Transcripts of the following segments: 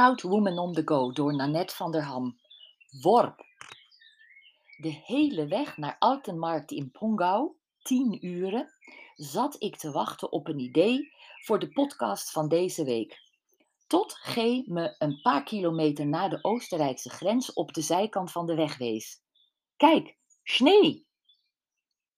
Proud Woman on the Go door Nanette van der Ham. Worp. De hele weg naar Altenmarkt in Pongau, 10 uren, zat ik te wachten op een idee voor de podcast van deze week. Tot G me een paar kilometer na de Oostenrijkse grens op de zijkant van de weg wees. Kijk, snee!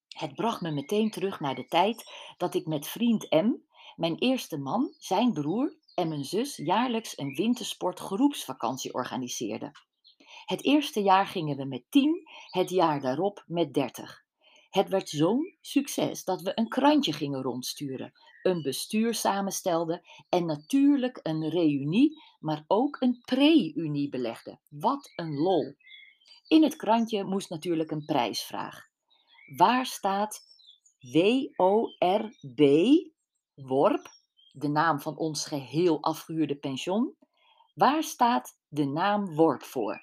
Het bracht me meteen terug naar de tijd dat ik met vriend M, mijn eerste man, zijn broer en mijn zus jaarlijks een wintersportgroepsvakantie organiseerde. Het eerste jaar gingen we met tien, het jaar daarop met dertig. Het werd zo'n succes dat we een krantje gingen rondsturen, een bestuur samenstelden en natuurlijk een reunie, maar ook een pre-unie belegden. Wat een lol! In het krantje moest natuurlijk een prijsvraag. Waar staat WORB, worp, de naam van ons geheel afgehuurde pension? Waar staat de naam worp voor?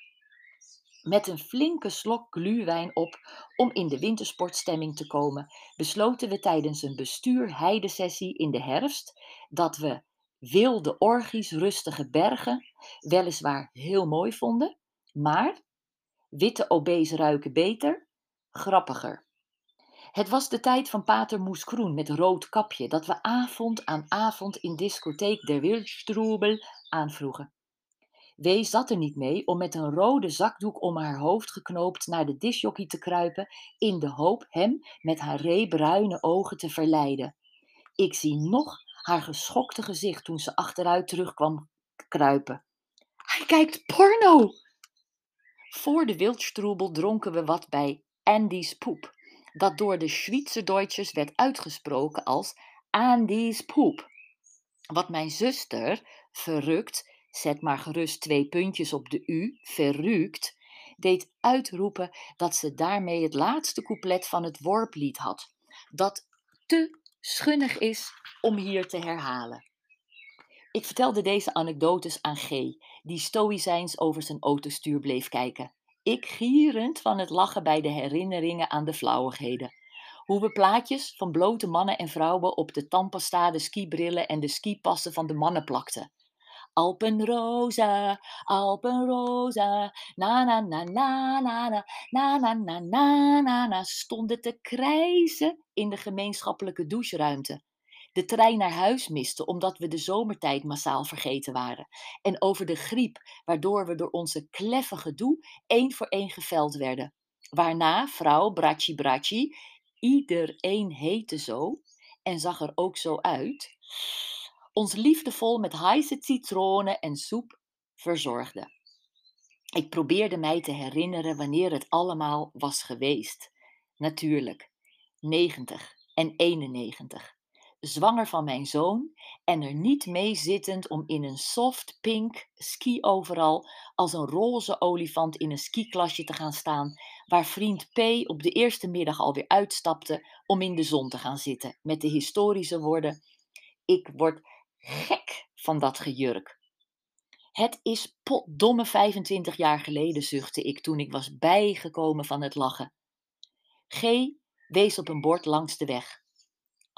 Met een flinke slok gluwijn op om in de wintersportstemming te komen, besloten we tijdens een bestuur-heidesessie in de herfst dat we wilde orgies rustige bergen weliswaar heel mooi vonden, maar witte obese ruiken beter, grappiger. Het was de tijd van Pater Moeskroen met rood kapje dat we avond aan avond in discotheek der Wildstrubel aanvroegen. W zat er niet mee om met een rode zakdoek om haar hoofd geknoopt naar de disjockey te kruipen, in de hoop hem met haar reebruine ogen te verleiden. Ik zie nog haar geschokte gezicht toen ze achteruit terugkwam kruipen. Hij kijkt porno! Voor de Wildstrubel dronken we wat bij Andy's Poep, dat door de Zwitserdeutschers werd uitgesproken als Andy's Poep. Wat mijn zuster, verrukt, zet maar gerust twee puntjes op de U, verrukt, deed uitroepen dat ze daarmee het laatste couplet van het worplied had, dat te schunnig is om hier te herhalen. Ik vertelde deze anekdotes aan G, die stoïcijns over zijn autostuur bleef kijken. Ik gierend van het lachen bij de herinneringen aan de flauwigheden. Hoe we plaatjes van blote mannen en vrouwen op de tandpasta, de skibrillen en de skipassen van de mannen plakten. Alpenrosa, Alpenrosa, na na na na na na na na na na na na stonden te krijzen in de gemeenschappelijke doucheruimte. De trein naar huis miste omdat we de zomertijd massaal vergeten waren. En over de griep, waardoor we door onze kleffe gedoe één voor één geveld werden. Waarna vrouw Brachi Brachi, iedereen heette zo en zag er ook zo uit, ons liefdevol met heise citronen en soep verzorgde. Ik probeerde mij te herinneren wanneer het allemaal was geweest. Natuurlijk, 90 en 91. Zwanger van mijn zoon en er niet mee zittend om in een soft pink ski overal als een roze olifant in een skiklasje te gaan staan, waar vriend P op de eerste middag alweer uitstapte om in de zon te gaan zitten, met de historische woorden: Ik word gek van dat gejurk. Het is potdomme 25 jaar geleden, zuchtte ik toen ik was bijgekomen van het lachen. G wees op een bord langs de weg.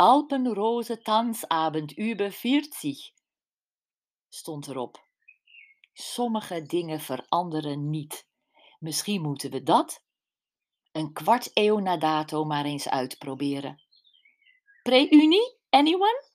Alpenrose Tanzabend über 40 stond erop. Sommige dingen veranderen niet. Misschien moeten we dat een kwart eeuw na dato maar eens uitproberen. Pre-unie, anyone?